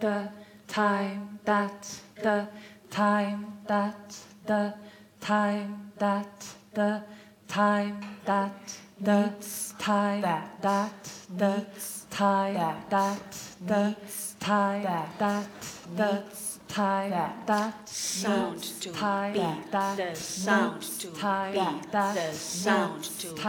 the time that the time that the time that the time that the time that. the time that. the time that. the time that sound to be that the sound to be that the sound to be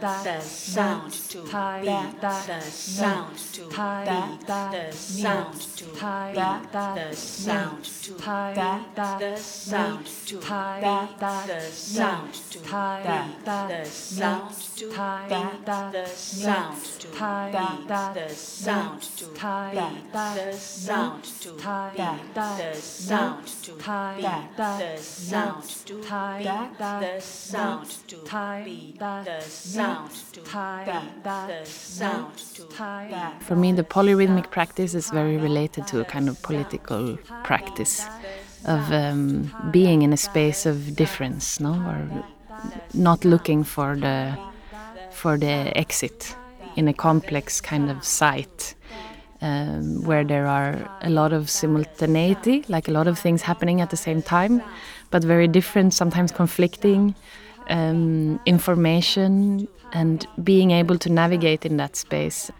that the sound to be that the sound to be that the sound to be that the sound to be that the sound to be that the sound to be that the sound to be that the sound to be that the sound to be that the sound to be that the sound to time be the sound to time be the sound to time be the sound to time be the sound to time For me, the polyrhythmic practice is very related to a kind of political practice of um, being in a space of difference, no, or not looking for the for the exit in a complex kind of site um, where there are a lot of simultaneity, like a lot of things happening at the same time, but very different, sometimes conflicting um, information, and being able to navigate in that space.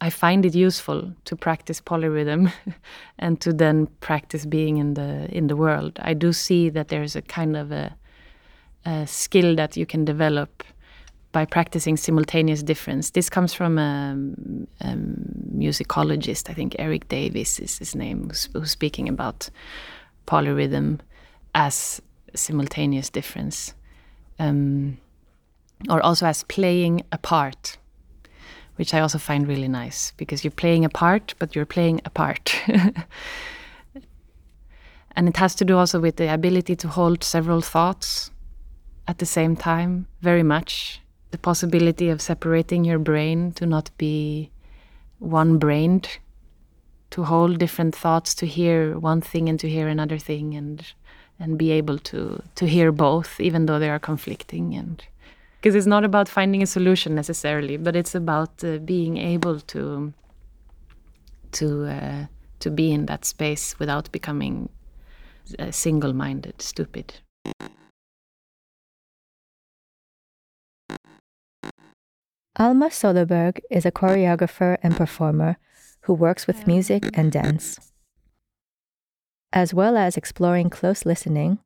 I find it useful to practice polyrhythm and to then practice being in the in the world. I do see that there's a kind of a, a skill that you can develop by practicing simultaneous difference. This comes from a, a musicologist, I think Eric Davies is his name, who's, who's speaking about polyrhythm as simultaneous difference, um, or also as playing a part which I also find really nice because you're playing a part, but you're playing a part. and it has to do also with the ability to hold several thoughts at the same time, very much. The possibility of separating your brain to not be one brained, to hold different thoughts, to hear one thing and to hear another thing, and and be able to to hear both, even though they are conflicting and because it's not about finding a solution necessarily, but it's about uh, being able to to uh, to be in that space without becoming uh, single-minded, stupid. Alma Söderberg is a choreographer and performer who works with music and dance. As well as exploring close listening,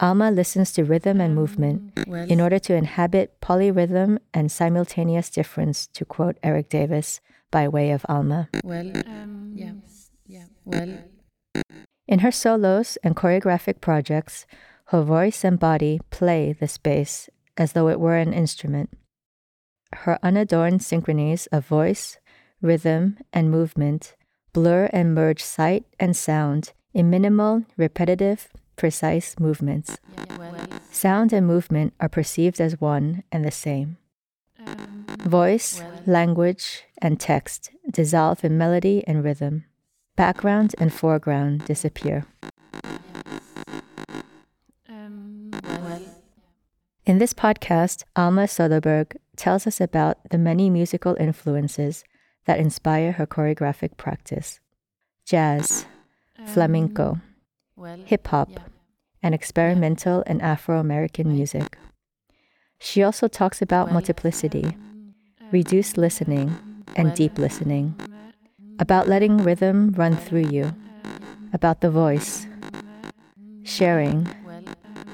Alma listens to rhythm and movement in order to inhabit polyrhythm and simultaneous difference, to quote Eric Davies by way of Alma. Well, um, yeah, yeah, well. In her solos and choreographic projects, her voice and body play the space as though it were an instrument. Her unadorned synchronies of voice, rhythm, and movement blur and merge sight and sound in minimal, repetitive, precise movements. Sound and movement are perceived as one and the same. Voice, language, and text dissolve in melody and rhythm. Background and foreground disappear. Um, in this podcast, Alma Söderberg tells us about the many musical influences that inspire her choreographic practice. Jazz, ah. flamenco, um, hip hop, and experimental and Afro American music. She also talks about multiplicity, um, uh, reduced listening, and deep listening, um, about letting rhythm run through you, about the voice, sharing,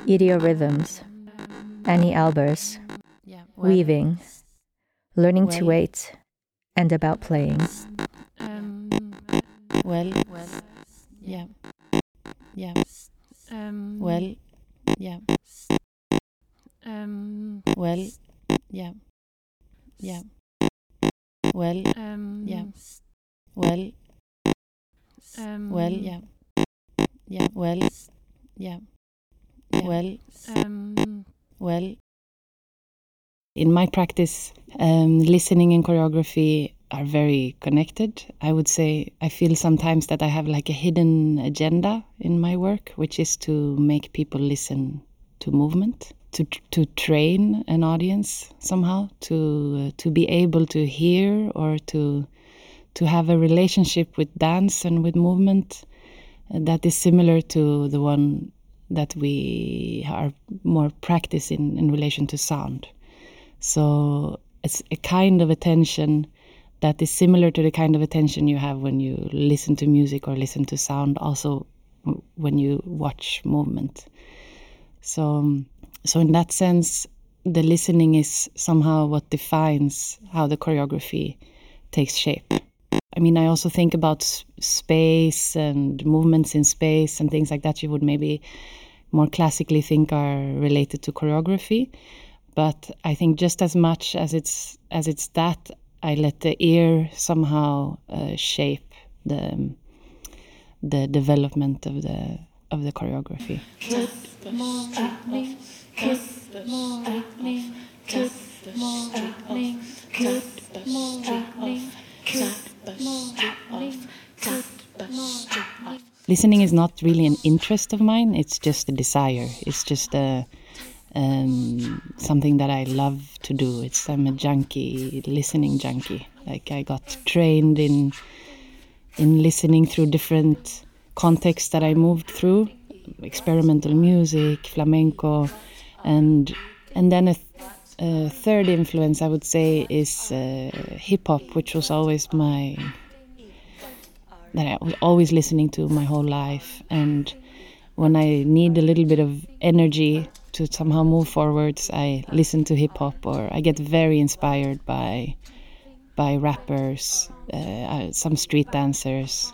idiorrhythms, Anni Albers, weaving, learning to wait, and about playing. Well, yeah, yeah. Um, Well, yeah. um, Well, yeah. Yeah. Well, um, yeah. Well, um, well, yeah. Yeah. Well, yeah. Yeah. Well, um, well. In my practice, um, listening and choreography are very connected. I would say I feel sometimes that I have like a hidden agenda in my work, which is to make people listen to movement, to to train an audience somehow, to uh, to be able to hear or to to have a relationship with dance and with movement uh, that is similar to the one that we are more practice in in relation to sound. So it's a kind of attention that is similar to the kind of attention you have when you listen to music or listen to sound, also when you watch movement. So, um, so in that sense, the listening is somehow what defines how the choreography takes shape. I mean, I also think about space and movements in space and things like that. You would maybe more classically think are related to choreography, but I think just as much as it's as it's that, I let the ear somehow uh, shape the the development of the of the choreography. Listening is not really an interest of mine. It's just a desire. It's just a um, something that I love to do. It's I'm a junkie, listening junkie. Like I got trained in in listening through different contexts that I moved through, experimental music, flamenco, and and then a, a third influence I would say is uh, hip hop, which was always my that I was always listening to my whole life, and when I need a little bit of energy to somehow move forwards, I listen to hip hop or I get very inspired by by rappers, uh, some street dancers.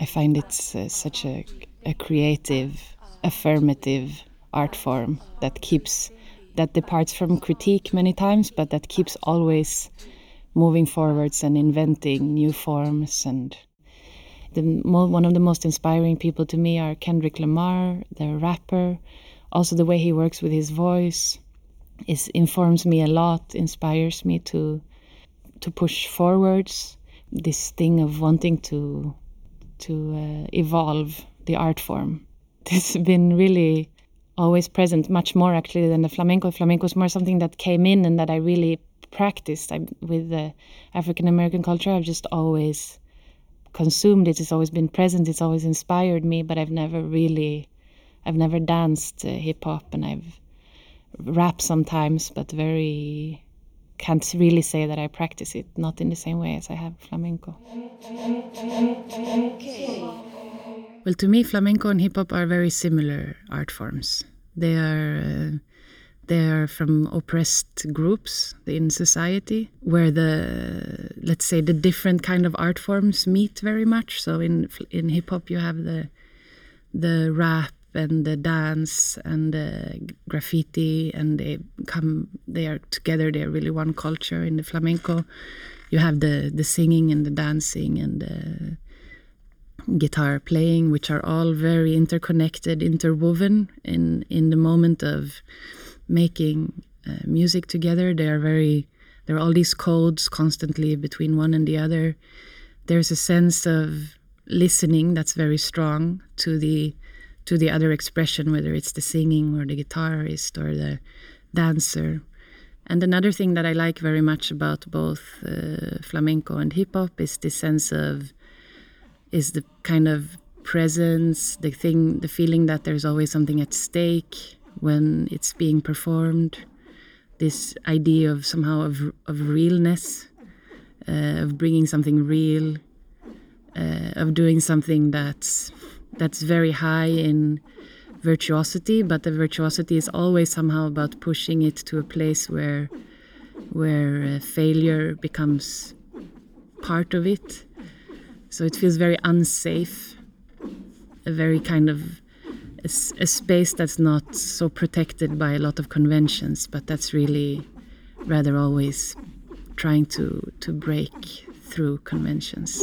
I find it's uh, such a, a creative, affirmative art form that keeps that departs from critique many times, but that keeps always moving forwards and inventing new forms. And the one of the most inspiring people to me are Kendrick Lamar, the rapper. Also, the way he works with his voice is informs me a lot, inspires me to to push forwards this thing of wanting to to uh, evolve the art form. This has been really always present, much more actually than the flamenco. Flamenco is more something that came in and that I really practiced. I, with the African American culture, I've just always consumed it. It's always been present. It's always inspired me, but I've never really, I've never danced uh, hip hop, and I've rapped sometimes, but very can't really say that I practice it, not in the same way as I have flamenco. Well, to me, flamenco and hip hop are very similar art forms. They are uh, they are from oppressed groups in society where the let's say the different kind of art forms meet very much. So in in hip hop, you have the the rap and the dance and the graffiti and they come they are together they're really one culture in the flamenco. You have the the singing and the dancing and the guitar playing which are all very interconnected interwoven in in the moment of making uh, music together. They are very there are all these codes constantly between one and the other. There's a sense of listening that's very strong to the to the other expression, whether it's the singing or the guitarist or the dancer. And another thing that I like very much about both uh, flamenco and hip hop is the sense of is the kind of presence, the thing, the feeling that there's always something at stake when it's being performed. This idea of somehow of of realness, uh, of bringing something real, uh, of doing something that's that's very high in virtuosity, but the virtuosity is always somehow about pushing it to a place where where uh, failure becomes part of it. So it feels very unsafe, a very kind of a, a space that's not so protected by a lot of conventions, but that's really rather always trying to to break through conventions.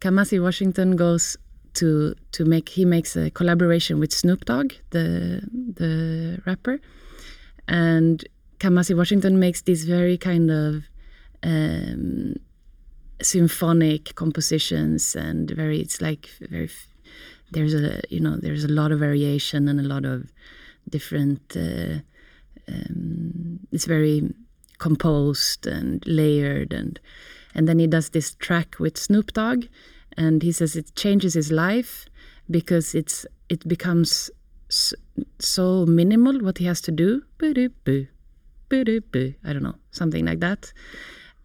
Kamasi Washington goes to to make he makes a collaboration with Snoop Dogg, the the rapper, and Kamasi Washington makes these very kind of um, symphonic compositions and very it's like very there's a you know there's a lot of variation and a lot of different uh, um, it's very composed and layered and and then he does this track with Snoop Dogg and he says it changes his life because it's it becomes so, minimal what he has to do. I don't know something like that.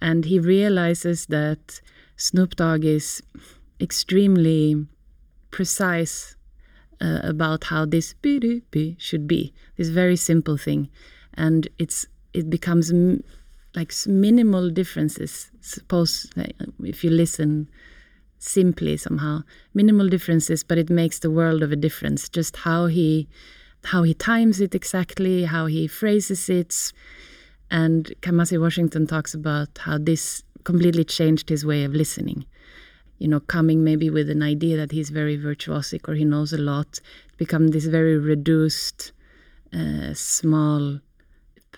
And he realizes that Snoop Dogg is extremely precise uh, about how this should be this very simple thing. And it's it becomes like minimal differences suppose if you listen simply somehow minimal differences but it makes the world of a difference. Just how he how he times it exactly how he phrases it. And Kamasi Washington talks about how this completely changed his way of listening. You know coming maybe with an idea that he's very virtuosic or he knows a lot become this very reduced uh, small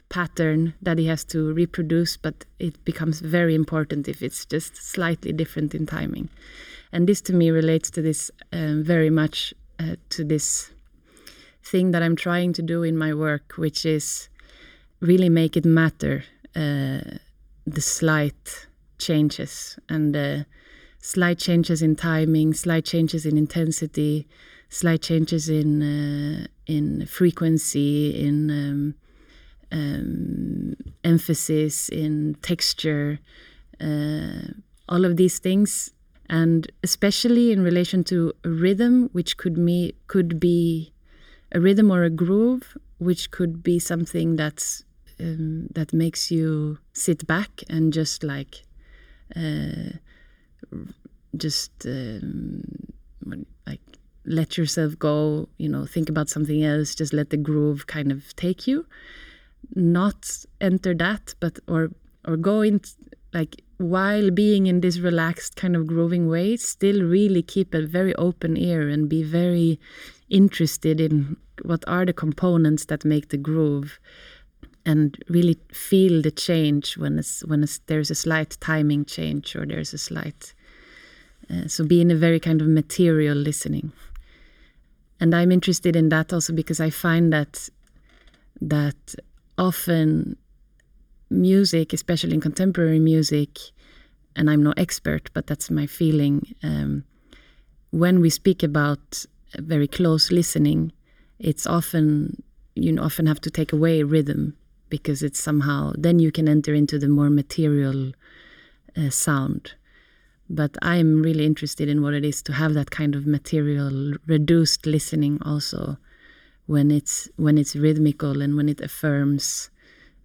pattern that he has to reproduce, but it becomes very important if it's just slightly different in timing. And this to me relates to this um, very much uh, to this thing that I'm trying to do in my work, which is really make it matter uh, the slight changes and uh, slight changes in timing, slight changes in intensity, slight changes in uh, in frequency, in um, um, emphasis, in texture, uh, all of these things, and especially in relation to a rhythm, which could me could be a rhythm or a groove, which could be something that's um, that makes you sit back and just like uh, just um, like let yourself go you know think about something else just let the groove kind of take you not enter that but or or go in like while being in this relaxed kind of grooving way still really keep a very open ear and be very interested in what are the components that make the groove and really feel the change when it's when it's, there's a slight timing change or there's a slight uh, so be in a very kind of material listening. And i'm interested in that also because i find that that often music especially in contemporary music and i'm no expert but that's my feeling um, when we speak about very close listening it's often you often have to take away rhythm because it's somehow then you can enter into the more material uh, sound. But I'm really interested in what it is to have that kind of material reduced listening also when it's when it's rhythmical and when it affirms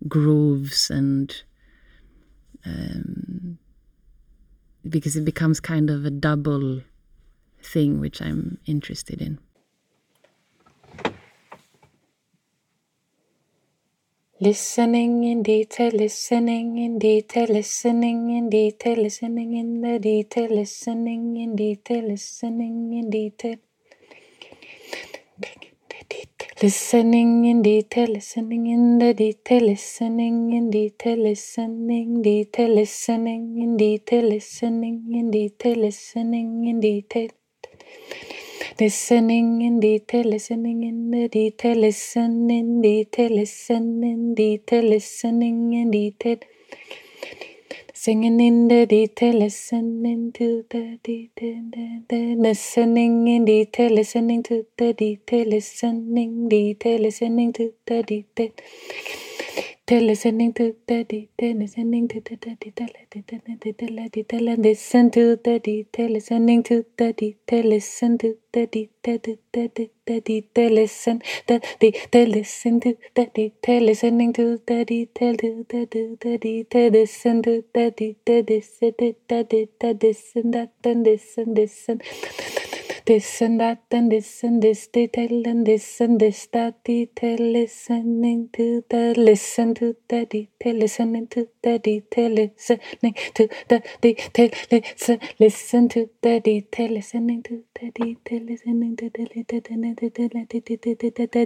grooves and um, because it becomes kind of a double thing which I'm interested in. Listening in detail, listening in detail, listening in detail, listening in the detail, listening in detail, listening in detail. Listening in detail, listening in detail, listening in the detail, listening in detail, listening detail, listening in detail, listening in detail, listening in detail. Listening in detail, listening in the detail, listen in detail, listen in detail, listening in detail. Singing in the detail, listening to the detail, listening in detail, listening to the detail, listening detail, listening to the detail. Listening to daddy, the detail, listening to the detail, detail, detail, and listen to the detail, listening to daddy, the detail, listen to the detail, the detail, listen, the detail, listen to the detail, listening to the detail, to the to the detail, listen to the detail, listen to the detail, listen that, and listen, listen. This and that and this and this detail and this and this that detail listening to the listen to the detail listening to the detail listening to the detail listen listen to the detail listening to the detail listening to the detail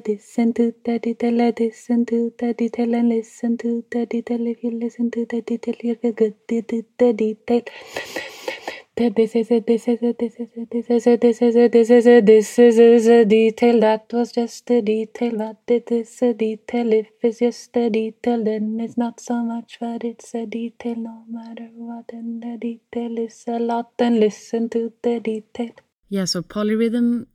listen to the detail listen to the detail and listen to the detail if you listen to the detail you're good the detail this is a this is a this is a this is a this is a this is a this is a detail that was just a detail but it is a detail if it's just a detail then it's not so much but it's a detail no matter what and the detail is a lot then listen to the detail Yeah, so polyrhythm,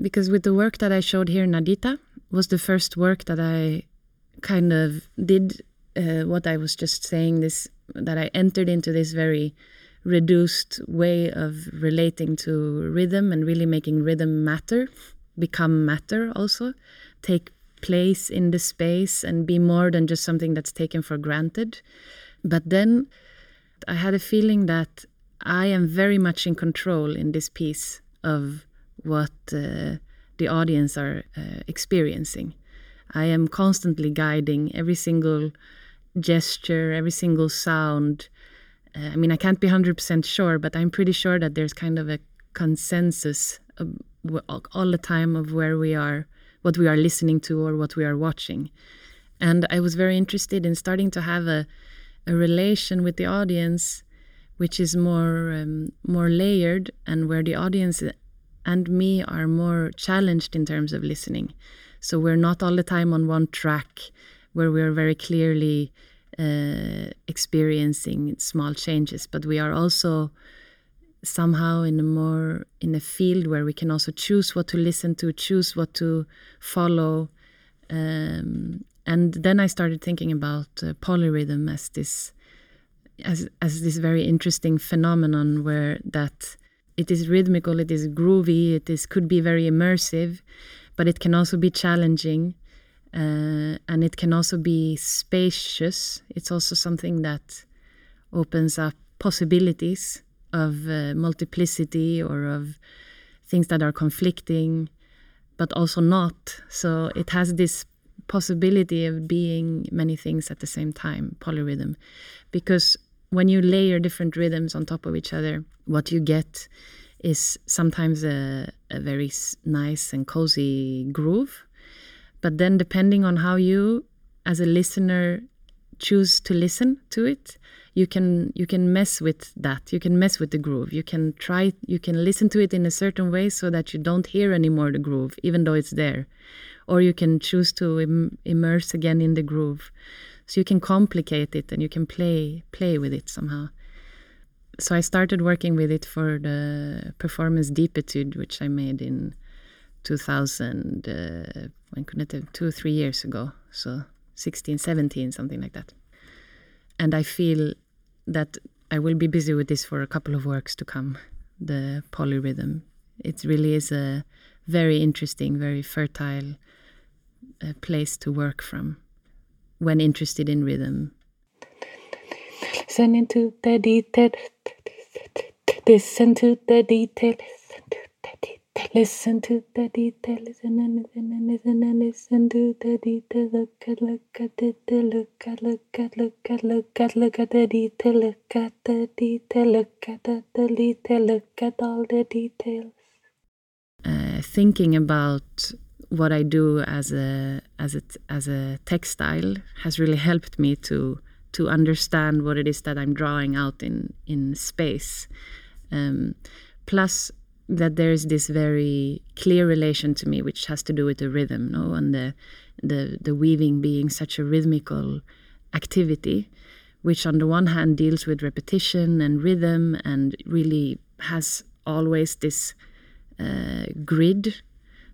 because with the work that I showed here, Nadita, was the first work that I kind of did uh, what I was just saying this that I entered into this very reduced way of relating to rhythm and really making rhythm matter, become matter also, take place in the space and be more than just something that's taken for granted. But then I had a feeling that I am very much in control in this piece of what uh, the audience are uh, experiencing. I am constantly guiding every single gesture, every single sound. Uh, I mean, I can't be 100% sure, but I'm pretty sure that there's kind of a consensus of, all the time of where we are, what we are listening to, or what we are watching. And I was very interested in starting to have a, a relation with the audience which is more um, more layered and where the audience and me are more challenged in terms of listening. So we're not all the time on one track where we're very clearly uh, experiencing small changes, but we are also somehow in a more in a field where we can also choose what to listen to, choose what to follow. Um, and then I started thinking about uh, polyrhythm as this as as this very interesting phenomenon where that it is rhythmical, it is groovy, it is could be very immersive, but it can also be challenging, uh, and it can also be spacious. It's also something that opens up possibilities of uh, multiplicity or of things that are conflicting, but also not. So it has this possibility of being many things at the same time, polyrhythm, because when you layer different rhythms on top of each other, what you get is sometimes a, a very nice and cozy groove. But then, depending on how you, as a listener, choose to listen to it, you can you can mess with that. You can mess with the groove. You can try. You can listen to it in a certain way so that you don't hear anymore the groove, even though it's there, or you can choose to Im immerse again in the groove so you can complicate it and you can play play with it somehow so i started working with it for the performance deepitude which i made in 2000 uh, when could it have two or three years ago so 16 17 something like that and i feel that i will be busy with this for a couple of works to come the polyrhythm it really is a very interesting very fertile uh, place to work from when interested in rhythm. Listen to the detail. Listen to the detail. Listen to the detail. Listen and listen and listen and listen to the detail. Look at, look at the. Look at, look at, look at, look at, look at the detail. Look at the detail. Look at the, the detail. Look at all the details. Thinking about what I do as a as a as a textile has really helped me to to understand what it is that I'm drawing out in in space. Um, plus that there is this very clear relation to me, which has to do with the rhythm, no, and the the the weaving being such a rhythmical activity, which on the one hand deals with repetition and rhythm, and really has always this uh, grid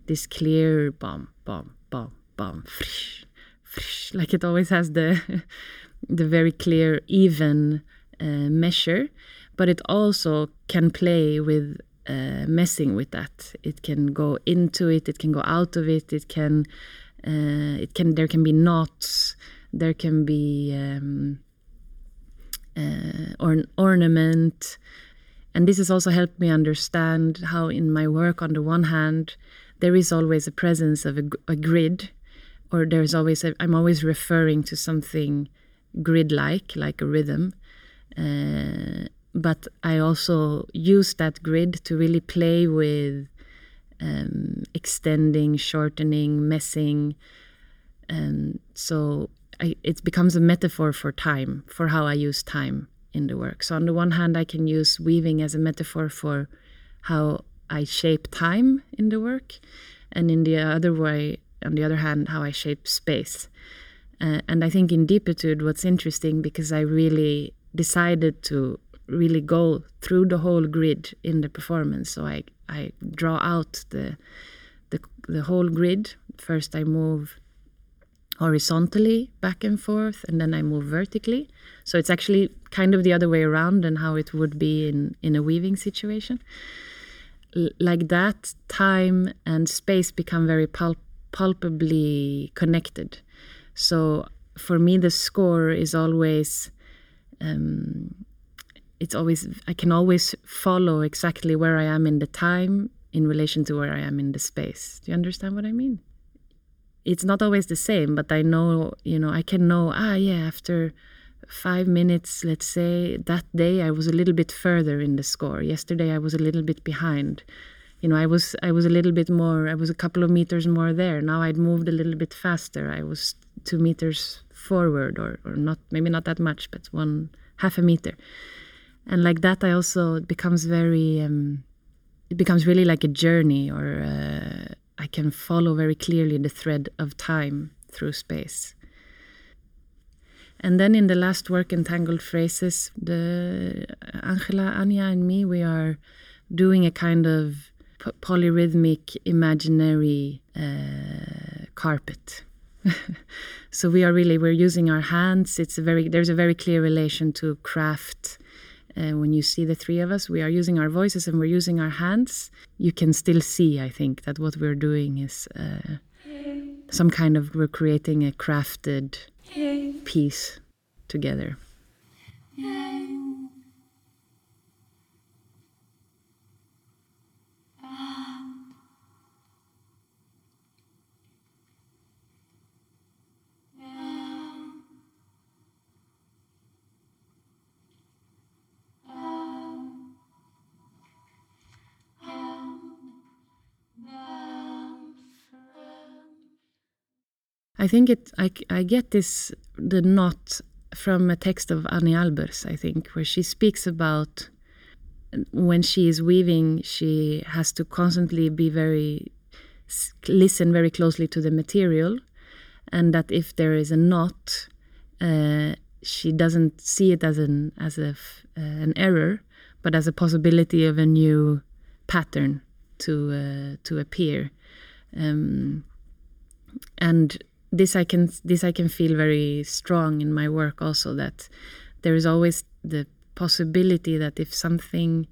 this clear bum bum bum bum frish, frish, like it always has the the very clear even uh, measure. But it also can play with uh, messing with that. It can go into it it can go out of it it can uh, it can there can be knots there can be um, uh, or ornament. And this has also helped me understand how in my work on the one hand there is always a presence of a grid or there's always a, i'm always referring to something grid like like a rhythm uh, but i also use that grid to really play with um, extending shortening messing. And so I, it becomes a metaphor for time for how i use time in the work. So on the one hand i can use weaving as a metaphor for how i shape time in the work and in the other way on the other hand how i shape space. Uh, and i think in deepitude what's interesting because i really decided to really go through the whole grid in the performance so i i draw out the the, the whole grid first i move horizontally back and forth and then I move vertically. So it's actually kind of the other way around than how it would be in, in a weaving situation. L- like that, time and space become very pul- palpably connected. So for me, the score is always. Um, it's always I can always follow exactly where I am in the time in relation to where I am in the space. Do you understand what I mean? it's not always the same, but I know, you know, I can know, ah, yeah, after five minutes, let's say, that day I was a little bit further in the score. Yesterday I was a little bit behind. You know, I was I was a little bit more. I was a couple of meters more there. Now I'd moved a little bit faster. I was two meters forward, or or not, maybe not that much, but one half a meter. And like that, I also it becomes very. Um, it becomes really like a journey, or. Uh, I can follow very clearly the thread of time through space. And then in the last work, Entangled Phrases, the Angela, Anya, and me, we are doing a kind of polyrhythmic imaginary uh, carpet. so we are really we're using our hands. It's a very there's a very clear relation to craft. Uh, when you see the three of us, we are using our voices and we're using our hands. You can still see, I think, that what we're doing is uh, some kind of we're creating a crafted piece together. I think it. I, I get this the knot from a text of Anni Albers. I think where she speaks about when she is weaving, she has to constantly be very listen very closely to the material, and that if there is a knot, uh, she doesn't see it as an as a uh, an error, but as a possibility of a new pattern to uh, to appear. Um, and this I can this I can feel very strong in my work also that there is always the possibility that if something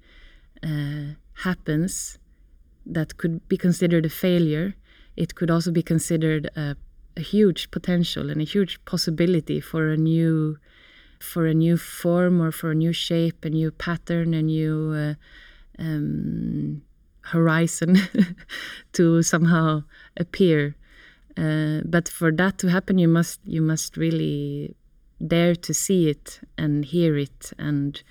uh, happens that could be considered a failure, it could also be considered a, a, huge potential and a huge possibility for a new for a new form or for a new shape, a new pattern, a new uh, um, horizon to somehow appear. Uh, but for that to happen, you must you must really dare to see it and hear it and.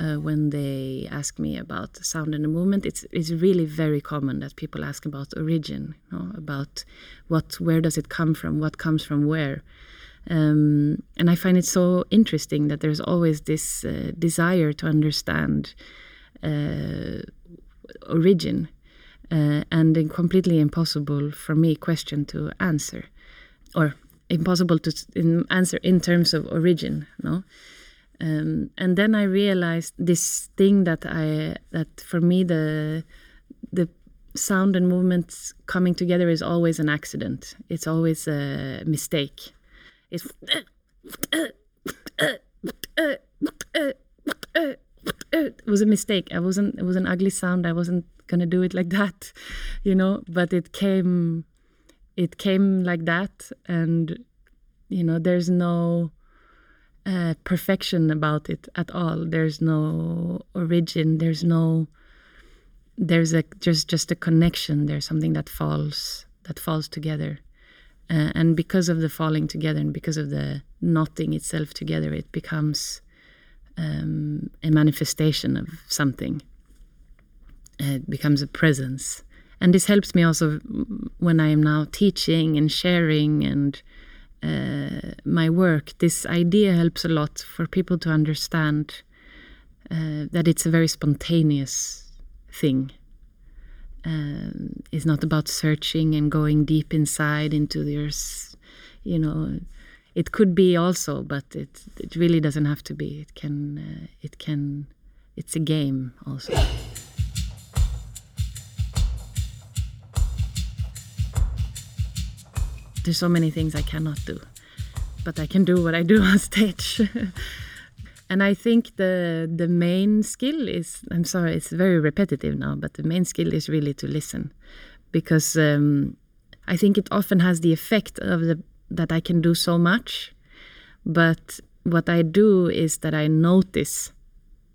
Uh, when they ask me about sound and the movement, it's it's really very common that people ask about origin, you know, about what where does it come from, what comes from where, um, and I find it so interesting that there's always this uh, desire to understand uh, origin uh, and a completely impossible for me question to answer or impossible to in answer in terms of origin no um, and then I realized this thing that I that for me the the sound and movements coming together is always an accident. It's always a mistake. It's it was a mistake. I wasn't. It was an ugly sound. I wasn't gonna do it like that, you know. But it came, it came like that, and you know, there's no. uh, perfection about it at all. There's no origin. There's no. There's a just just a connection. There's something that falls that falls together, uh, and because of the falling together and because of the knotting itself together, it becomes um, a manifestation of something. It becomes a presence, and this helps me also when I am now teaching and sharing and uh, my work, this idea helps a lot for people to understand uh, that it's a very spontaneous thing. Um, it's not about searching and going deep inside into your, you know. It could be also, but it it really doesn't have to be. It can uh, it can it's a game also. there's so many things I cannot do, but I can do what I do on stage. and I think the the main skill is I'm sorry, it's very repetitive now, but the main skill is really to listen, because um, I think it often has the effect of the that I can do so much, but what I do is that I notice.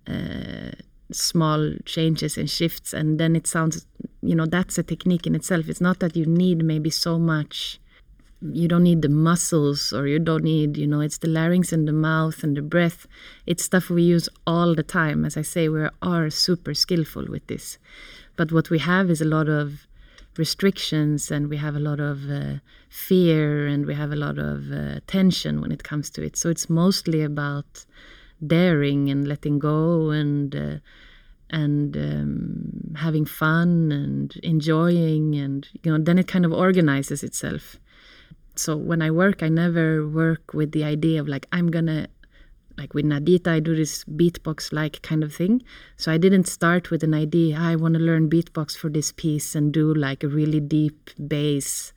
Uh, small changes and shifts and then it sounds you know that's a technique in itself. It's not that you need maybe so much you don't need the muscles or you don't need you know it's the larynx and the mouth and the breath. It's stuff we use all the time. As i say we are super skillful with this. But what we have is a lot of restrictions and we have a lot of uh, fear and we have a lot of uh, tension when it comes to it. So it's mostly about daring and letting go and uh, and um, having fun and enjoying and you know then it kind of organizes itself. So when I work, I never work with the idea of like I'm gonna like with Nadita, I do this beatbox like kind of thing. So I didn't start with an idea, I want to learn beatbox for this piece and do like a really deep bass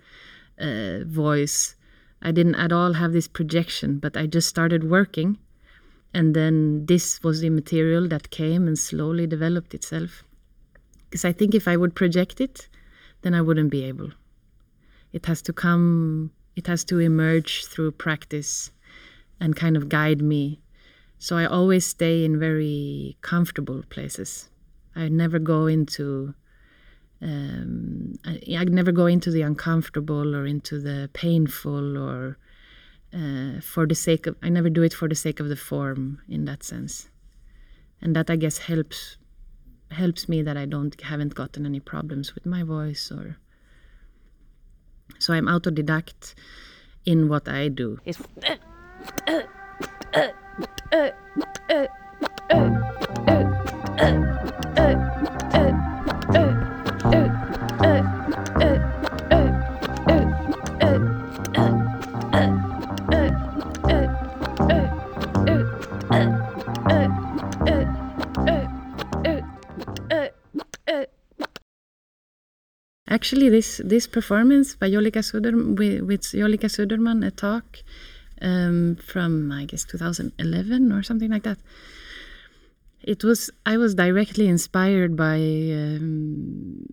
uh, voice. I didn't at all have this projection, but I just started working. And then this was the material that came and slowly developed itself. Because I think if I would project it, then I wouldn't be able. It has to come it has to emerge through practice and kind of guide me. So I always stay in very comfortable places. I never go into um, I, I, never go into the uncomfortable or into the painful or uh, for the sake of I never do it for the sake of the form in that sense, and that I guess helps helps me that I don't haven't gotten any problems with my voice or so I'm autodidact in what I do. Actually, this this performance by Jolika Suderman with, with Jolika a talk um, from I guess 2011 or something like that. It was I was directly inspired by um,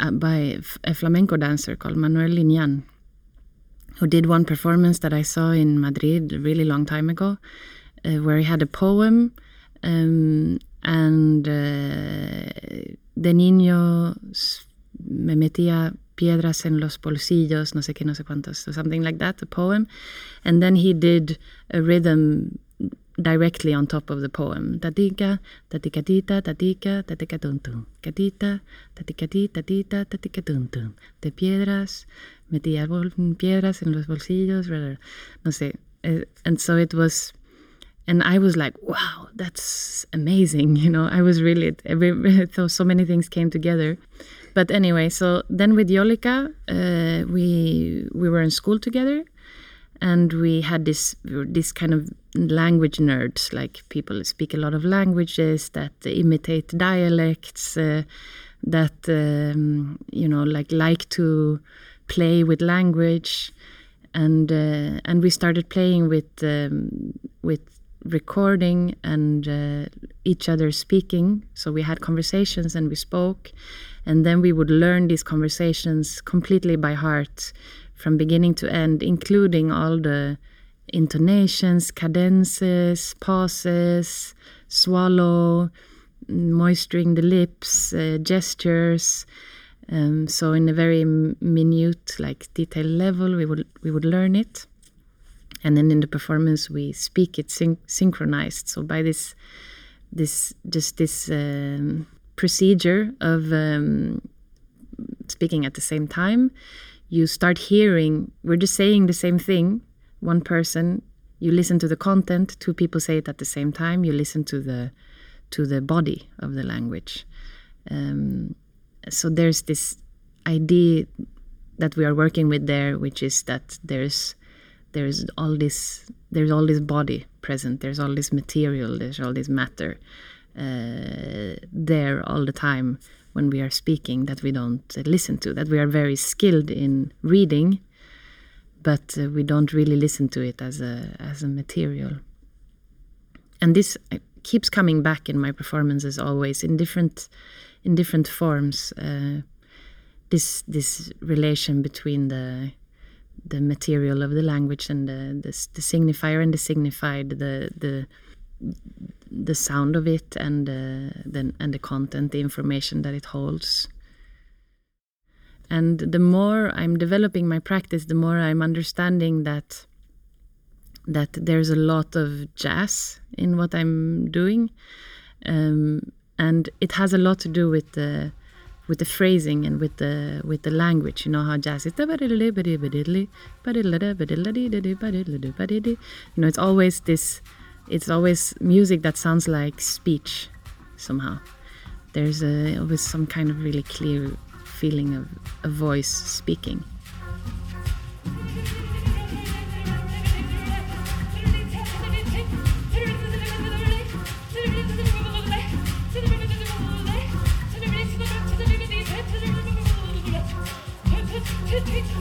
uh, by a flamenco dancer called Manuel Liñán, who did one performance that I saw in Madrid a really long time ago, uh, where he had a poem um, and uh, the niño me metía piedras en los bolsillos, no sé qué, no sé cuántos, so something like that, a poem. And then he did a rhythm directly on top of the poem. Tatica, taticatita, tatica, tatica tum tum. Catita, taticati, tatita, tatica tum tum. De piedras, metía piedras en los bolsillos, no sé. Eh, and so it was and I was like, wow, that's amazing. You know, I was really, every, so many things came together. But anyway, so then with Jolika, uh, we we were in school together, and we had this this kind of language nerds, like people speak a lot of languages that imitate dialects, uh, that um, you know like like to play with language, and uh, and we started playing with um, with recording and uh, each other speaking. So we had conversations and we spoke, and then we would learn these conversations completely by heart from beginning to end, including all the intonations, cadences, pauses, swallow, moisturing the lips, uh, gestures. Um, so in a very minute, like detailed level, we would we would learn it, and then in the performance we speak it syn- synchronized. So by this, this just this um, procedure of um, speaking at the same time, you start hearing. We're just saying the same thing. One person, you listen to the content. Two people say it at the same time. You listen to the to the body of the language. Um, so there's this idea that we are working with there, which is that there's there's all this there's all this body present. There's all this material. There's all this matter there all the time when we are speaking that we don't uh, listen to. That we are very skilled in reading, but uh, we don't really listen to it as a as a material. And this uh, keeps coming back in my performances always in different in different forms. Uh, this this relation between the the material of the language and the the, the signifier and the signified, the the the sound of it and uh, the and the content, the information that it holds. And the more I'm developing my practice, the more I'm understanding that that there's a lot of jazz in what I'm doing, um, and it has a lot to do with the with the phrasing and with the with the language. You know how jazz is. You know, it's always this. It's always music that sounds like speech, somehow. There's a, always some kind of really clear feeling of a voice speaking.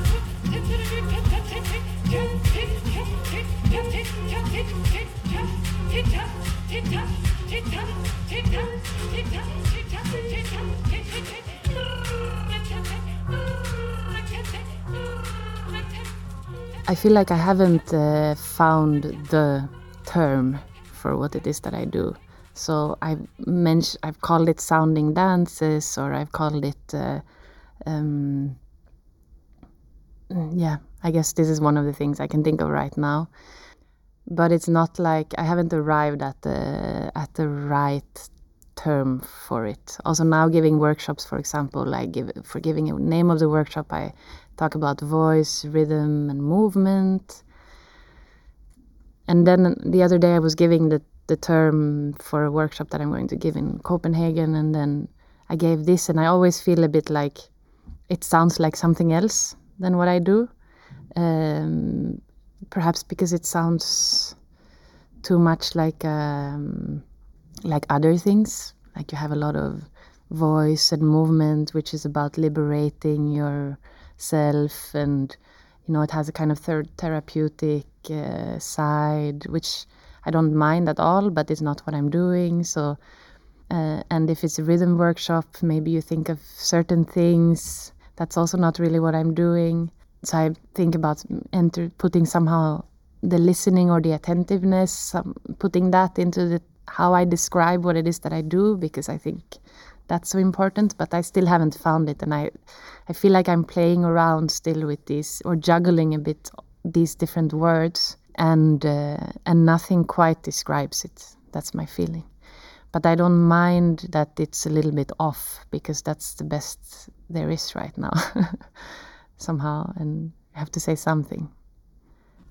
I feel like I haven't uh, found the term for what it is that I do. So I've mentioned, I've called it sounding dances, or I've called it, uh, um, yeah. I guess this is one of the things I can think of right now. But it's not like I haven't arrived at the at the right term for it. Also now giving workshops, for example, like give for giving a name of the workshop, I talk about voice, rhythm, and movement. And then the other day I was giving the the term for a workshop that I'm going to give in Copenhagen, and then I gave this, and I always feel a bit like it sounds like something else than what I do. Um, perhaps because it sounds too much like um, like other things. Like you have a lot of voice and movement, which is about liberating yourself, and you know it has a kind of third therapeutic uh, side, which I don't mind at all, but it's not what I'm doing. So, uh, and if it's a rhythm workshop, maybe you think of certain things. That's also not really what I'm doing. So I think about enter putting somehow the listening or the attentiveness, putting that into the how I describe what it is that I do because I think that's so important. But I still haven't found it, and I I feel like I'm playing around still with these or juggling a bit these different words, and uh, and nothing quite describes it. That's my feeling. But I don't mind that it's a little bit off because that's the best there is right now. somehow and have to say something.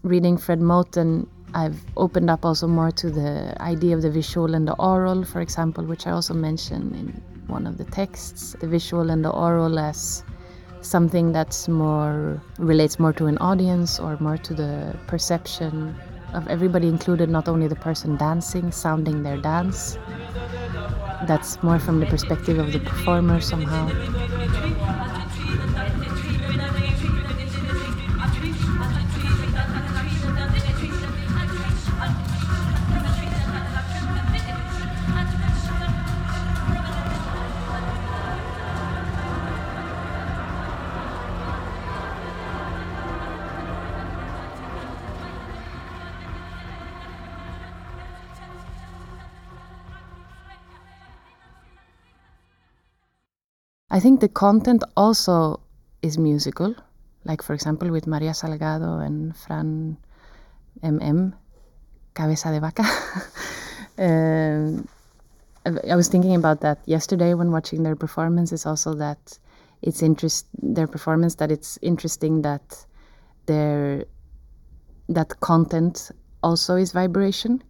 Reading Fred Moten, I've opened up also more to the idea of the visual and the aural, for example, which I also mentioned in one of the texts. The visual and the aural as something that's more relates more to an audience or more to the perception of everybody included, not only the person dancing, sounding their dance. That's more from the perspective of the performer somehow. Think the content also is musical, like for example with Maria Salgado and Fran MM, Cabeza de Vaca. um, I was thinking about that yesterday when watching their performance. Is also that it's interest their performance that it's interesting that their that content also is vibration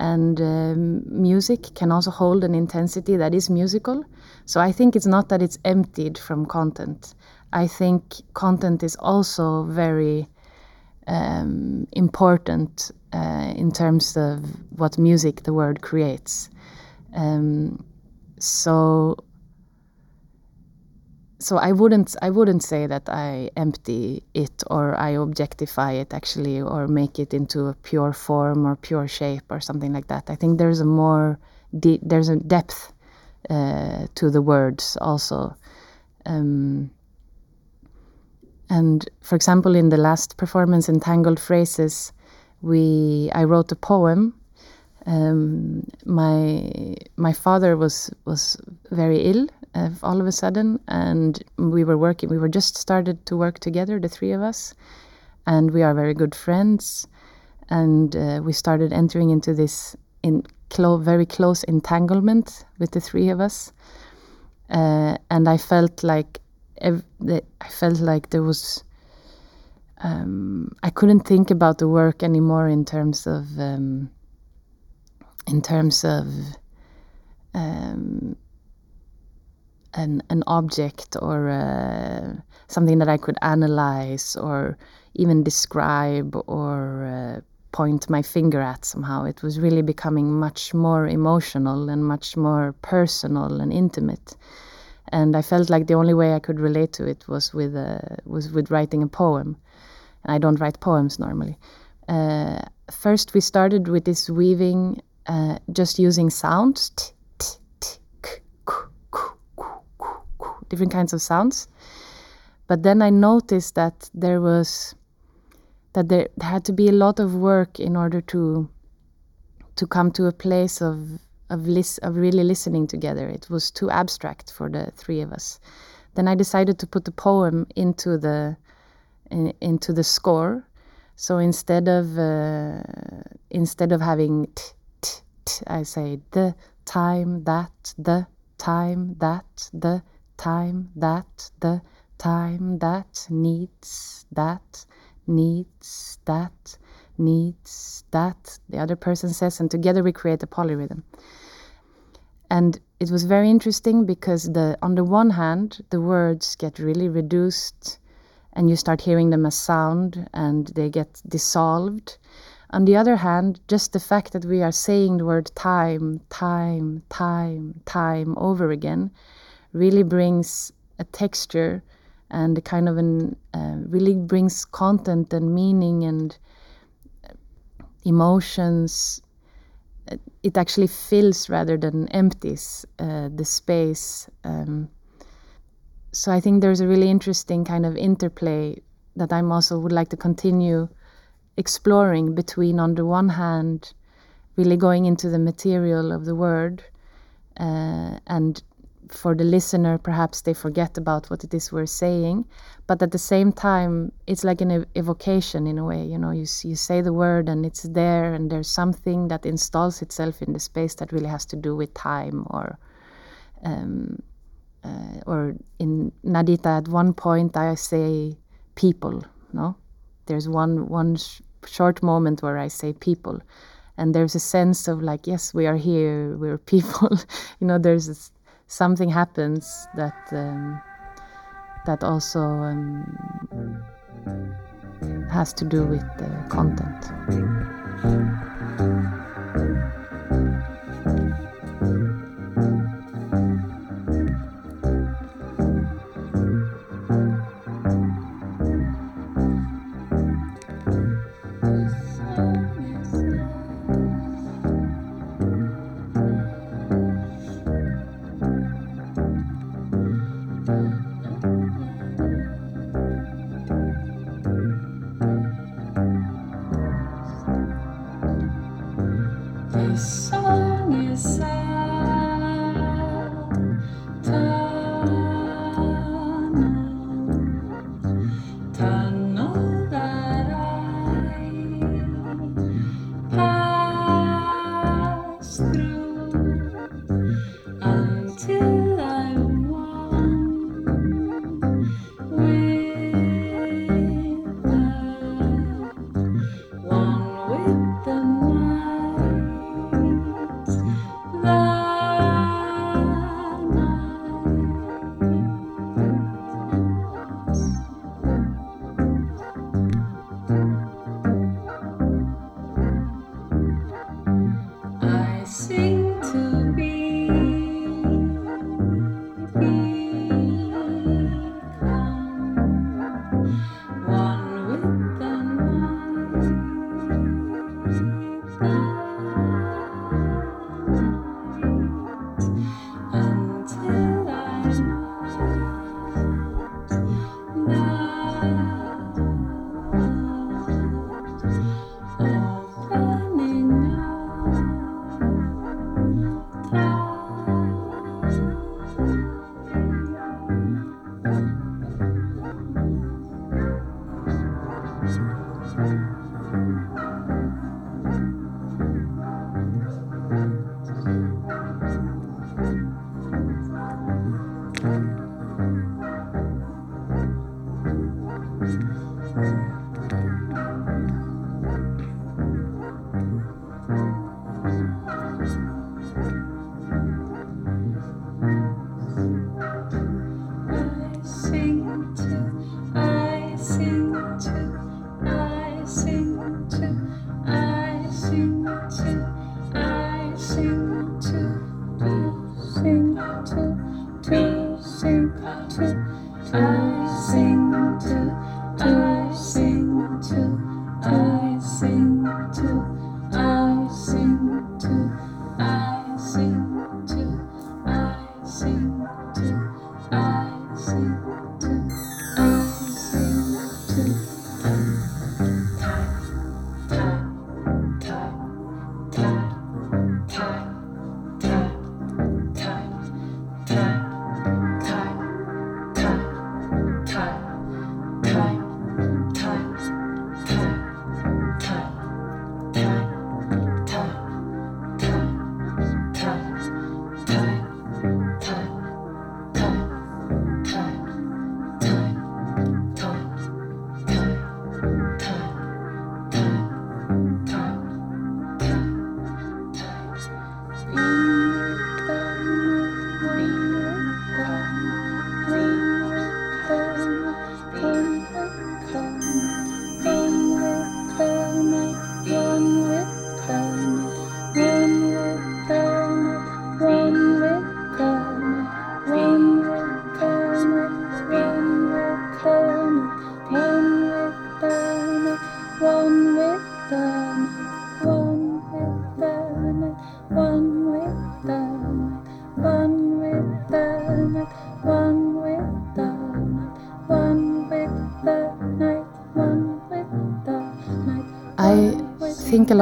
and um, music can also hold an intensity that is musical. So i think it's not that it's emptied from content. I think content is also very um, important uh, in terms of what music the word creates. Um, so so I wouldn't I wouldn't say that I empty it or I objectify it actually or make it into a pure form or pure shape or something like that. I think there's a more de- there's a depth uh, to the words also. Um, and for example, in the last performance, Entangled Phrases, we I wrote a poem. Um, my my father was was very ill uh, all of a sudden, and we were working. We were just started to work together, the three of us, and we are very good friends. And uh, we started entering into this in clo- very close entanglement with the three of us. Uh, and I felt like ev- I felt like there was. Um, I couldn't think about the work anymore in terms of um, in terms of um, an an object or uh, something that I could analyze or even describe or uh, point my finger at somehow. It was really becoming much more emotional and much more personal and intimate. And I felt like the only way I could relate to it was with uh, was with writing a poem. And I don't write poems normally. Uh, first, we started with this weaving, uh, just using sounds. Different kinds of sounds. But then I noticed that there was that there had to be a lot of work in order to to come to a place of of lis- of really listening together. It was too abstract for the three of us. Then I decided to put the poem into the in, into the score. So instead of uh, instead of having t, t, t, I say the time that the time that the time that the time that needs that needs that needs that the other person says and together we create a polyrhythm. And it was very interesting because the on the one hand the words get really reduced and you start hearing them as sound and they get dissolved. On the other hand just the fact that we are saying the word time time time time over again really brings a texture and a kind of an uh, really brings content and meaning and emotions. It actually fills rather than empties uh, the space um, so i think there's a really interesting kind of interplay that i'm also would like to continue exploring between on the one hand really going into the material of the word uh, and for the listener, perhaps they forget about what it is we're saying, but at the same time, it's like an ev- evocation in a way. You know, you you say the word and it's there, and there's something that installs itself in the space that really has to do with time, or um, uh, or in Nadita. At one point, I say people. No, there's one one sh- short moment where I say people, and there's a sense of like, yes, we are here, we're people. you know, there's this, something happens that um, that also um, has to do with the content. Sing to, I sing to,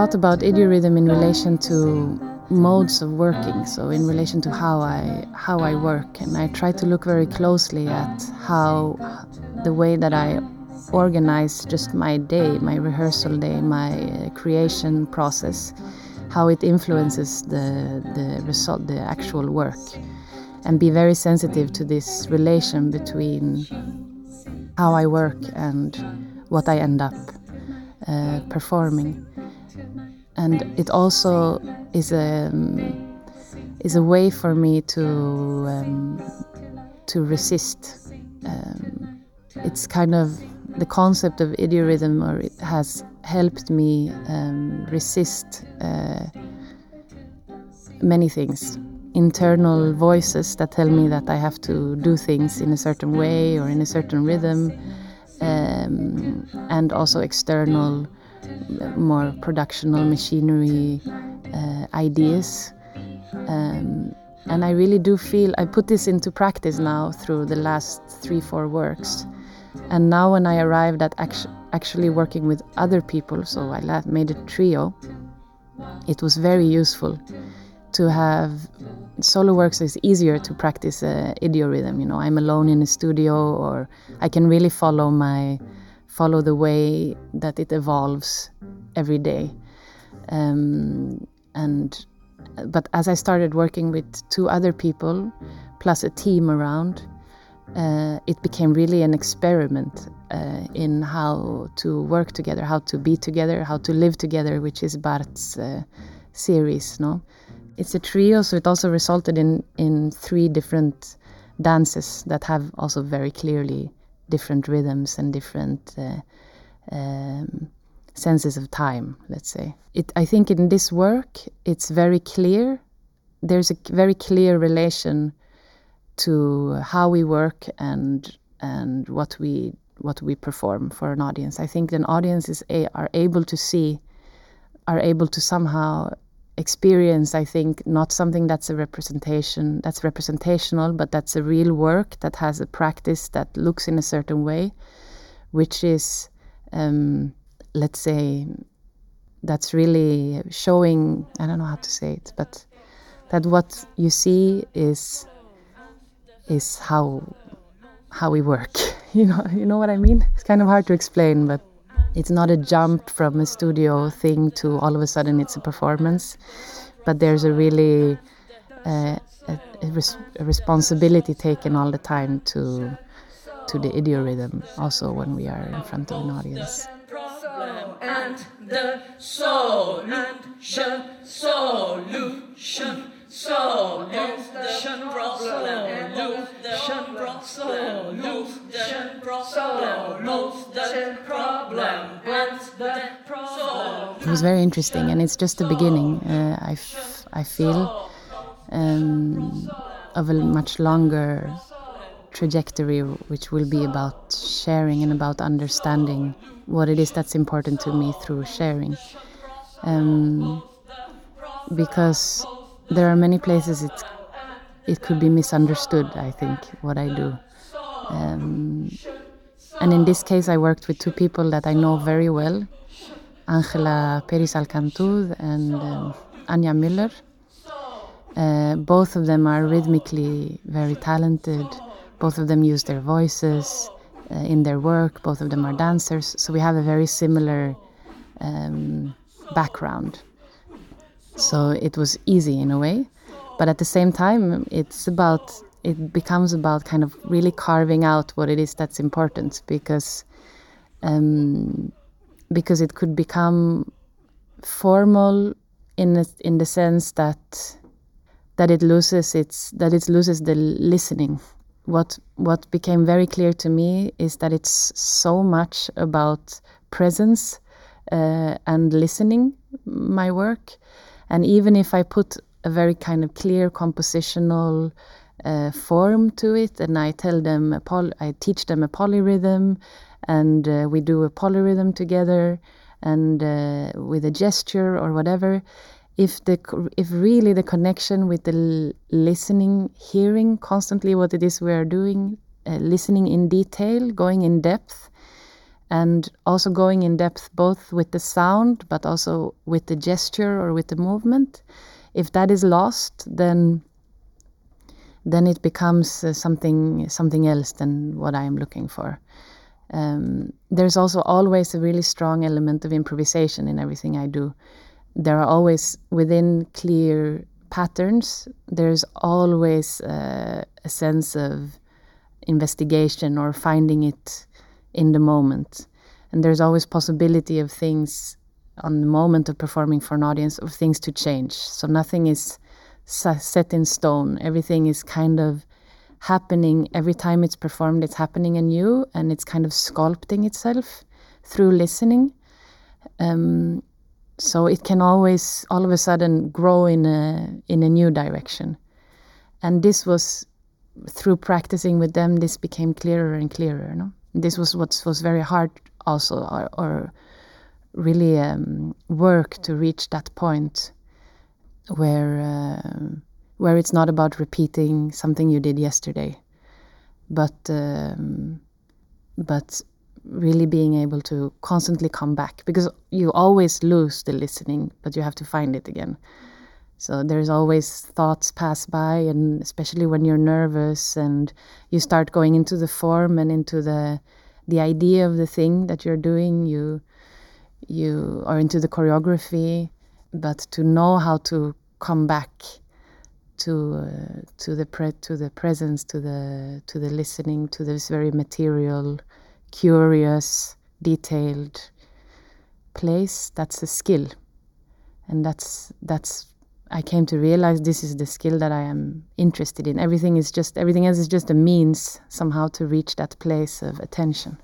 lot about idiorrhythm in relation to modes of working, so in relation to how I how I work, and I try to look very closely at how the way that I organize just my day, my rehearsal day, my creation process, how it influences the the result, the actual work, and be very sensitive to this relation between how I work and what I end up uh, performing. And it also is a is a way for me to um, to resist. Um, it's kind of the concept of idiorrhythm, or it has helped me um, resist uh, many things. Internal voices that tell me that I have to do things in a certain way or in a certain rhythm, um, and also external, more productional machinery uh, ideas. Um, and I really do feel I put this into practice now through the last three, four works. And now, when I arrived at actu- actually working with other people, so I la- made a trio, it was very useful to have solo works is easier to practice uh, idiorrhythm you know i'm alone in a studio or i can really follow my follow the way that it evolves every day. Um, and but as i started working with two other people plus a team around uh, it became really an experiment uh, in how to work together how to be together how to live together which is Barthes' uh, series no? It's a trio, so it also resulted in in three different dances that have also very clearly different rhythms and different uh, um, senses of time. Let's say it. I think in this work, it's very clear. There's a very clear relation to how we work and and what we what we perform for an audience. I think an audience is a, are able to see, are able to somehow experience i think not something that's a representation that's representational but that's a real work that has a practice that looks in a certain way which is um, let's say that's really showing i don't know how to say it but that what you see is is how how we work. You know you know what i mean? It's kind of hard to explain but it's not a jump from a studio thing to all of a sudden it's a performance, but there's a really uh, a, a, res a, responsibility taken all the time to to the idiorrhythm also when we are in front of an audience. and the and the solution solution problem. Solution problem. Solution problem and the problem. Was very interesting, and it's just the beginning. Uh, I, f- I feel um, of a much longer trajectory, which will be about sharing and about understanding what it is that's important to me through sharing. Um, because there are many places it it could be misunderstood. I think what I do. Um, and in this case, I worked with two people that I know very well Angela Peris Alcantud and um, Anja Müller. Uh, both of them are rhythmically very talented. Both of them use their voices uh, in their work. Both of them are dancers. So we have a very similar um, background. So it was easy in a way. But at the same time, it's about it becomes about kind of really carving out what it is that's important because um, because it could become formal in a, in the sense that that it loses its that it loses the listening. What what became very clear to me is that it's so much about presence uh, and listening. My work, and even if I put a very kind of clear compositional uh, form to it, and I tell them I teach them a polyrhythm, and uh, we do a polyrhythm together, and uh, with a gesture or whatever. If the if really the connection with the listening, hearing constantly what it is we are doing, uh, listening in detail, going in depth, and also going in depth both with the sound but also with the gesture or with the movement. If that is lost, then then it becomes uh, something something else than what I am looking for. Um, there's also always a really strong element of improvisation in everything I do. There are always within clear patterns. There's always uh, a sense of investigation or finding it in the moment, and there's always possibility of things on the moment of performing for an audience of things to change. So nothing is set in stone. Everything is kind of happening every time it's performed. It's happening anew, and it's kind of sculpting itself through listening. Um, so it can always, all of a sudden, grow in a in a new direction. And this was through practicing with them. This became clearer and clearer. No, this was what was very hard, also, or, or really um, work to reach that point where uh, where it's not about repeating something you did yesterday, but um, but really being able to constantly come back because you always lose the listening, but you have to find it again. So there's always thoughts pass by, and especially when you're nervous and you start going into the form and into the the idea of the thing that you're doing, you you are into the choreography, but to know how to come back to uh, to the pre- to the presence, to the to the listening, to this very material, curious, detailed place. That's a skill, and that's that's. I came to realize this is the skill that I am interested in. Everything is just everything else is just a means somehow to reach that place of attention.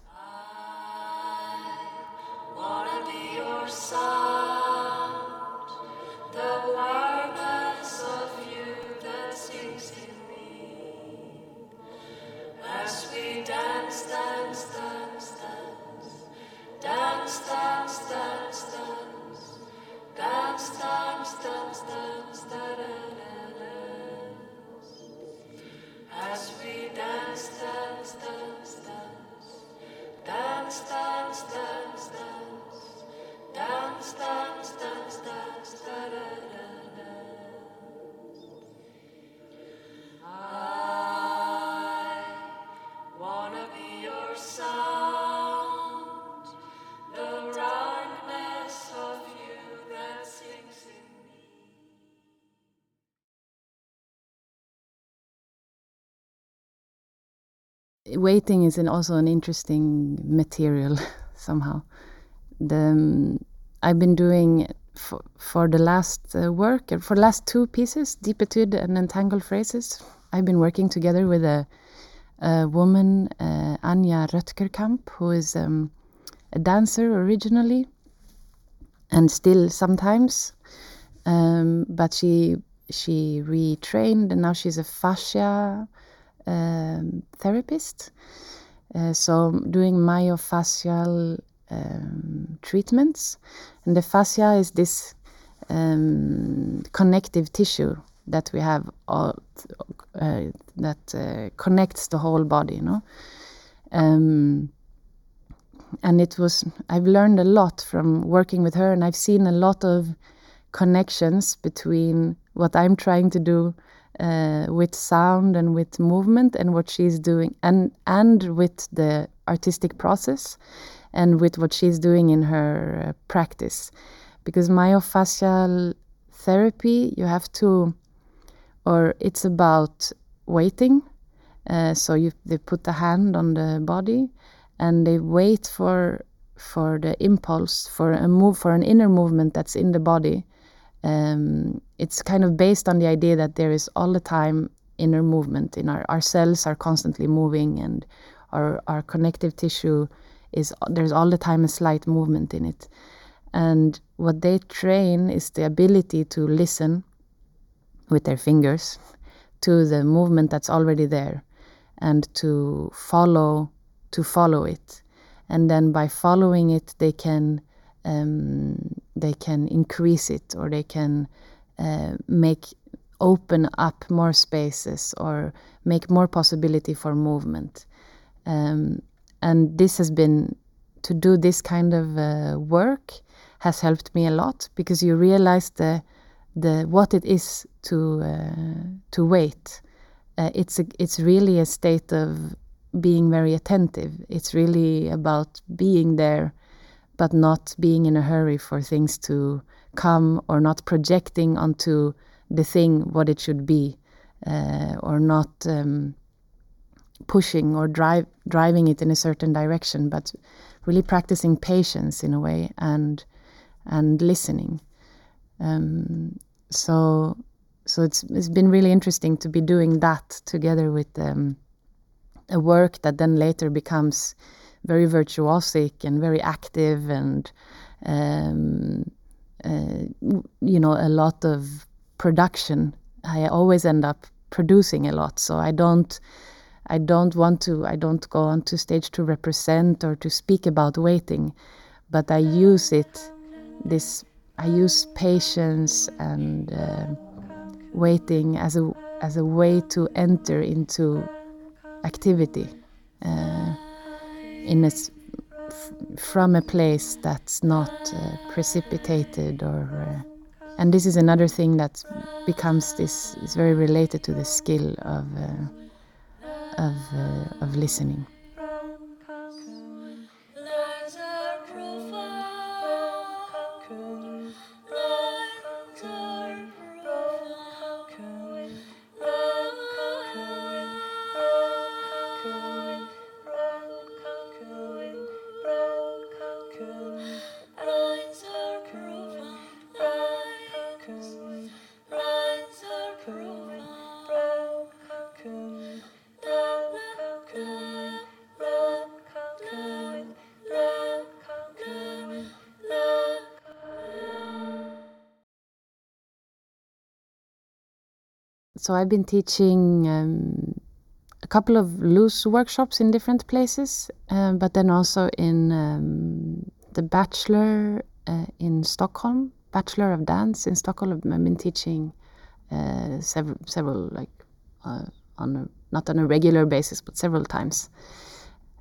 Is an, also an interesting material somehow. The, um, I've been doing for, for the last uh, work, uh, for the last two pieces, Deep Etude and Entangled Phrases. I've been working together with a, a woman, uh, Anja who is um, a dancer originally. and still sometimes. Um, but she she retrained and now she's a fascia um, therapist. Uh, so doing myofascial um, treatments, and the fascia is this um, connective tissue that we have all, uh, that uh, connects the whole body. You know, um, and it was I've learned a lot from working with her, and I've seen a lot of connections between what I'm trying to do uh, with sound and with movement and what she's doing and and with the artistic process and with what she's doing in her uh, practice. Because myofascial therapy you have to or it's about waiting uh, so you they put the hand on the body and they wait for for the impulse for a move for an inner movement that's in the body um, it's kind of based on the idea that there is all the time inner movement in our, our cells are constantly moving and our, our connective tissue is there's all the time a slight movement in it. And what they train is the ability to listen with their fingers to the movement that's already there and to follow to follow it. And then by following it they can um, they can increase it or they can uh, make open up more spaces or make more possibility for movement. Um, and this has been to do this kind of uh, work has helped me a lot because you realize the the what it is to uh, to wait. Uh, it's a, it's really a state of being very attentive. It's really about being there but not being in a hurry for things to come or not projecting onto the thing what it should be uh, or not um, pushing or drive driving it in a certain direction but really practicing patience in a way and and listening. Um, so so it's it's been really interesting to be doing that together with um, a work that then later becomes very virtuosic and very active and um, you know a lot of production. I always end up producing a lot so i don't i don't want to i don't go onto stage to represent or to speak about waiting but i use it this i use patience and uh, waiting as a as a way to enter into activity uh, in a from a place that's not uh, precipitated or uh, and this is another thing that becomes this is very related to the skill of uh, of uh, of listening so I've been teaching um, a couple of loose workshops in different places, um, but then also in um, the Bachelor uh, in Stockholm, Bachelor of Dance in Stockholm. I've been teaching uh, several, several like uh, on a, not on a regular basis, but several times.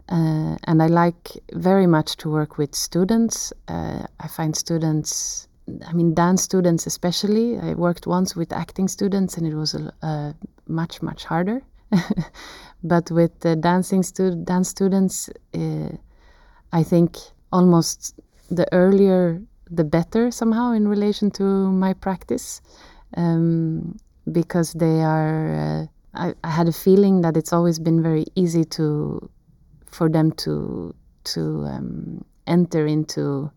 Uh, and I like very much to work with students. Uh, I find students, I mean, dance students especially. I worked once with acting students, and it was uh, much much harder. but with the dancing stu- dance students, uh, I think almost the earlier the better somehow in relation to my practice, um, because they are. Uh, I, I had a feeling that it's always been very easy to for them to to um, enter into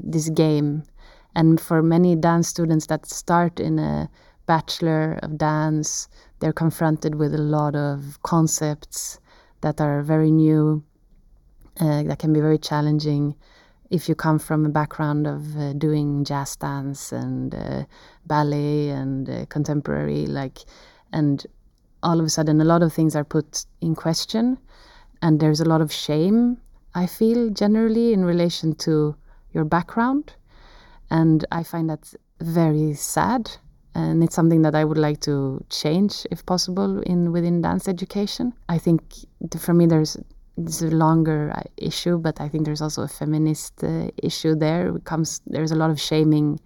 this game. And for many dance students that start in a bachelor of dance, they're confronted with a lot of concepts that are very new, uh, that can be very challenging. if you come from a background of uh, doing jazz dance and uh, ballet and uh, contemporary like and all of a sudden a lot of things are put in question and there's a lot of shame i feel generally in relation to your background and i find that very sad and it's something that i would like to change if possible in within dance education. I think for me there's it's a longer uh, issue but i think there's also a feminist uh, issue there. It comes there's a lot of shaming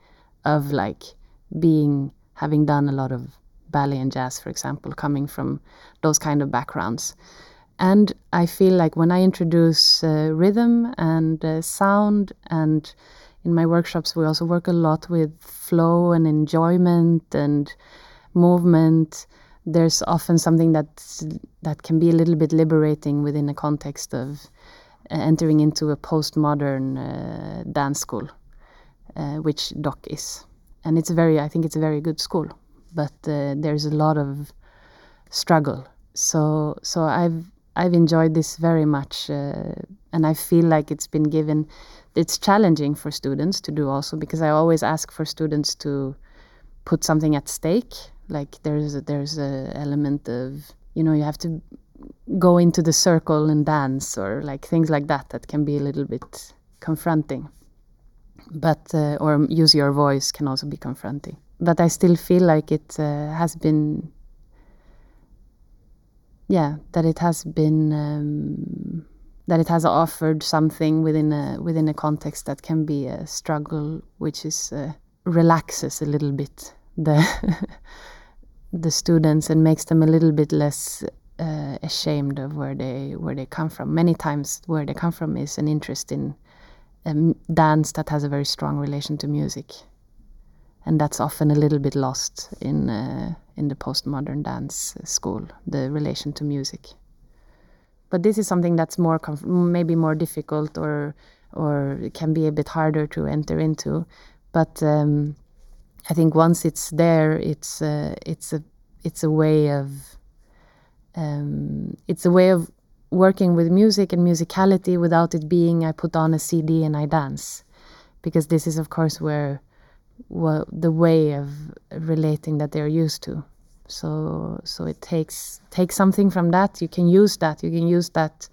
of like being having done a lot of ballet and jazz for example coming from those kind of backgrounds and i feel like when i introduce uh, rhythm and uh, sound and in my workshops we also work a lot with flow and enjoyment and movement. There's often something that that can be a little bit liberating within a context of uh, entering into a postmodern uh, dance school uh, which DOCH is. And it's very i think it's a very good school but uh, there's a lot of struggle. So so i've i've enjoyed this very much uh, and i feel like it's been given it's challenging for students to do also because i always ask for students to put something at stake. Like there's a, there's a element of you know you have to go into the circle and dance or like things like that that can be a little bit confronting. But uh, or use your voice can also be confronting. But i still feel like it uh, has been yeah that it has been um, that it has offered something within a within a context that can be a struggle which is uh, relaxes a little bit the the students and makes them a little bit less uh, ashamed of where they where they come from. Many times, where they come from is an interest in um, dance that has a very strong relation to music, and that's often a little bit lost in uh, in the postmodern dance school. The relation to music, but this is something that's more maybe more difficult or or can be a bit harder to enter into, but. Um, I think once it's there, it's uh, it's a it's a way of um, it's a way of working with music and musicality without it being I put on a CD and I dance, because this is of course where well, the way of relating that they're used to. So so it takes takes something from that. You can use that. You can use that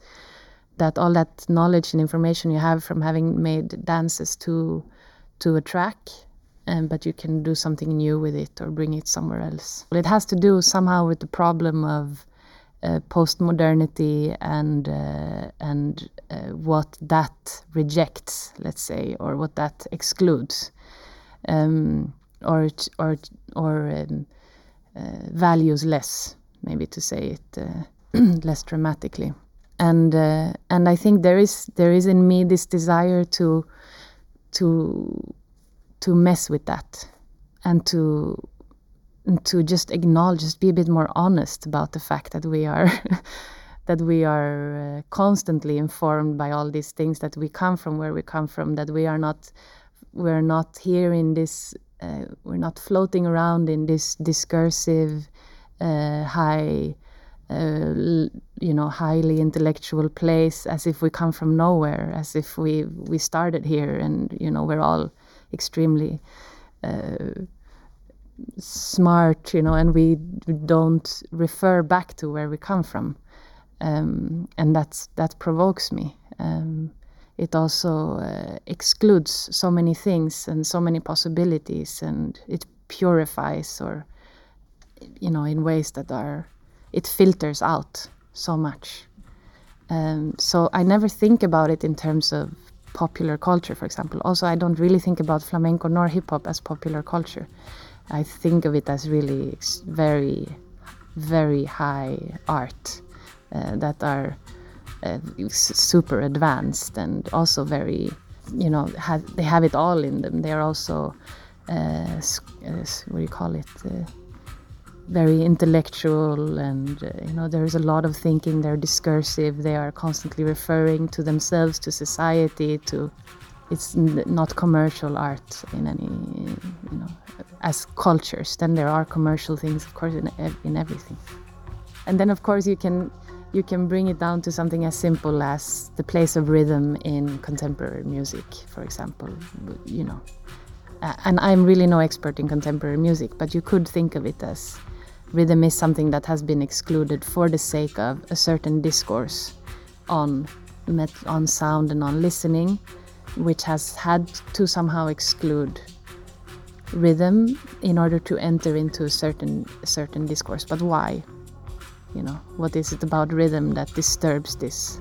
that all that knowledge and information you have from having made dances to to a track um, but you can do something new with it or bring it somewhere else. But It has to do somehow with the problem of uh, post-modernity and uh, and uh, what that rejects, let's say, or what that excludes, um, or or or um, uh, values less, maybe to say it uh, less dramatically. And uh, and I think there is there is in me this desire to to to mess with that and to and to just acknowledge just be a bit more honest about the fact that we are that we are uh, constantly informed by all these things that we come from where we come from that we are not we're not here in this uh, we're not floating around in this discursive uh, high uh, you know highly intellectual place as if we come from nowhere as if we we started here and you know we're all extremely uh, smart, you know, and we don't refer back to where we come from, um, and that's that provokes me. Um, it also uh, excludes so many things and so many possibilities, and it purifies, or you know, in ways that are it filters out so much. Um, so I never think about it in terms of popular culture, for example. Also, I don't really think about flamenco nor hip hop as popular culture. I think of it as really very, very high art uh, that are uh, super advanced and also very, you know, have, they have it all in them. They are also, uh, what do you call it? Uh, very intellectual and uh, you know there's a lot of thinking they're discursive they are constantly referring to themselves to society to it's not commercial art in any you know as cultures then there are commercial things of course in in everything and then of course you can you can bring it down to something as simple as the place of rhythm in contemporary music, for example. You know, uh, and I'm really no expert in contemporary music, but you could think of it as rhythm is something that has been excluded for the sake of a certain discourse on met- on sound and on listening, which has had to somehow exclude rhythm in order to enter into a certain certain discourse. But why? You know, what is it about rhythm that disturbs this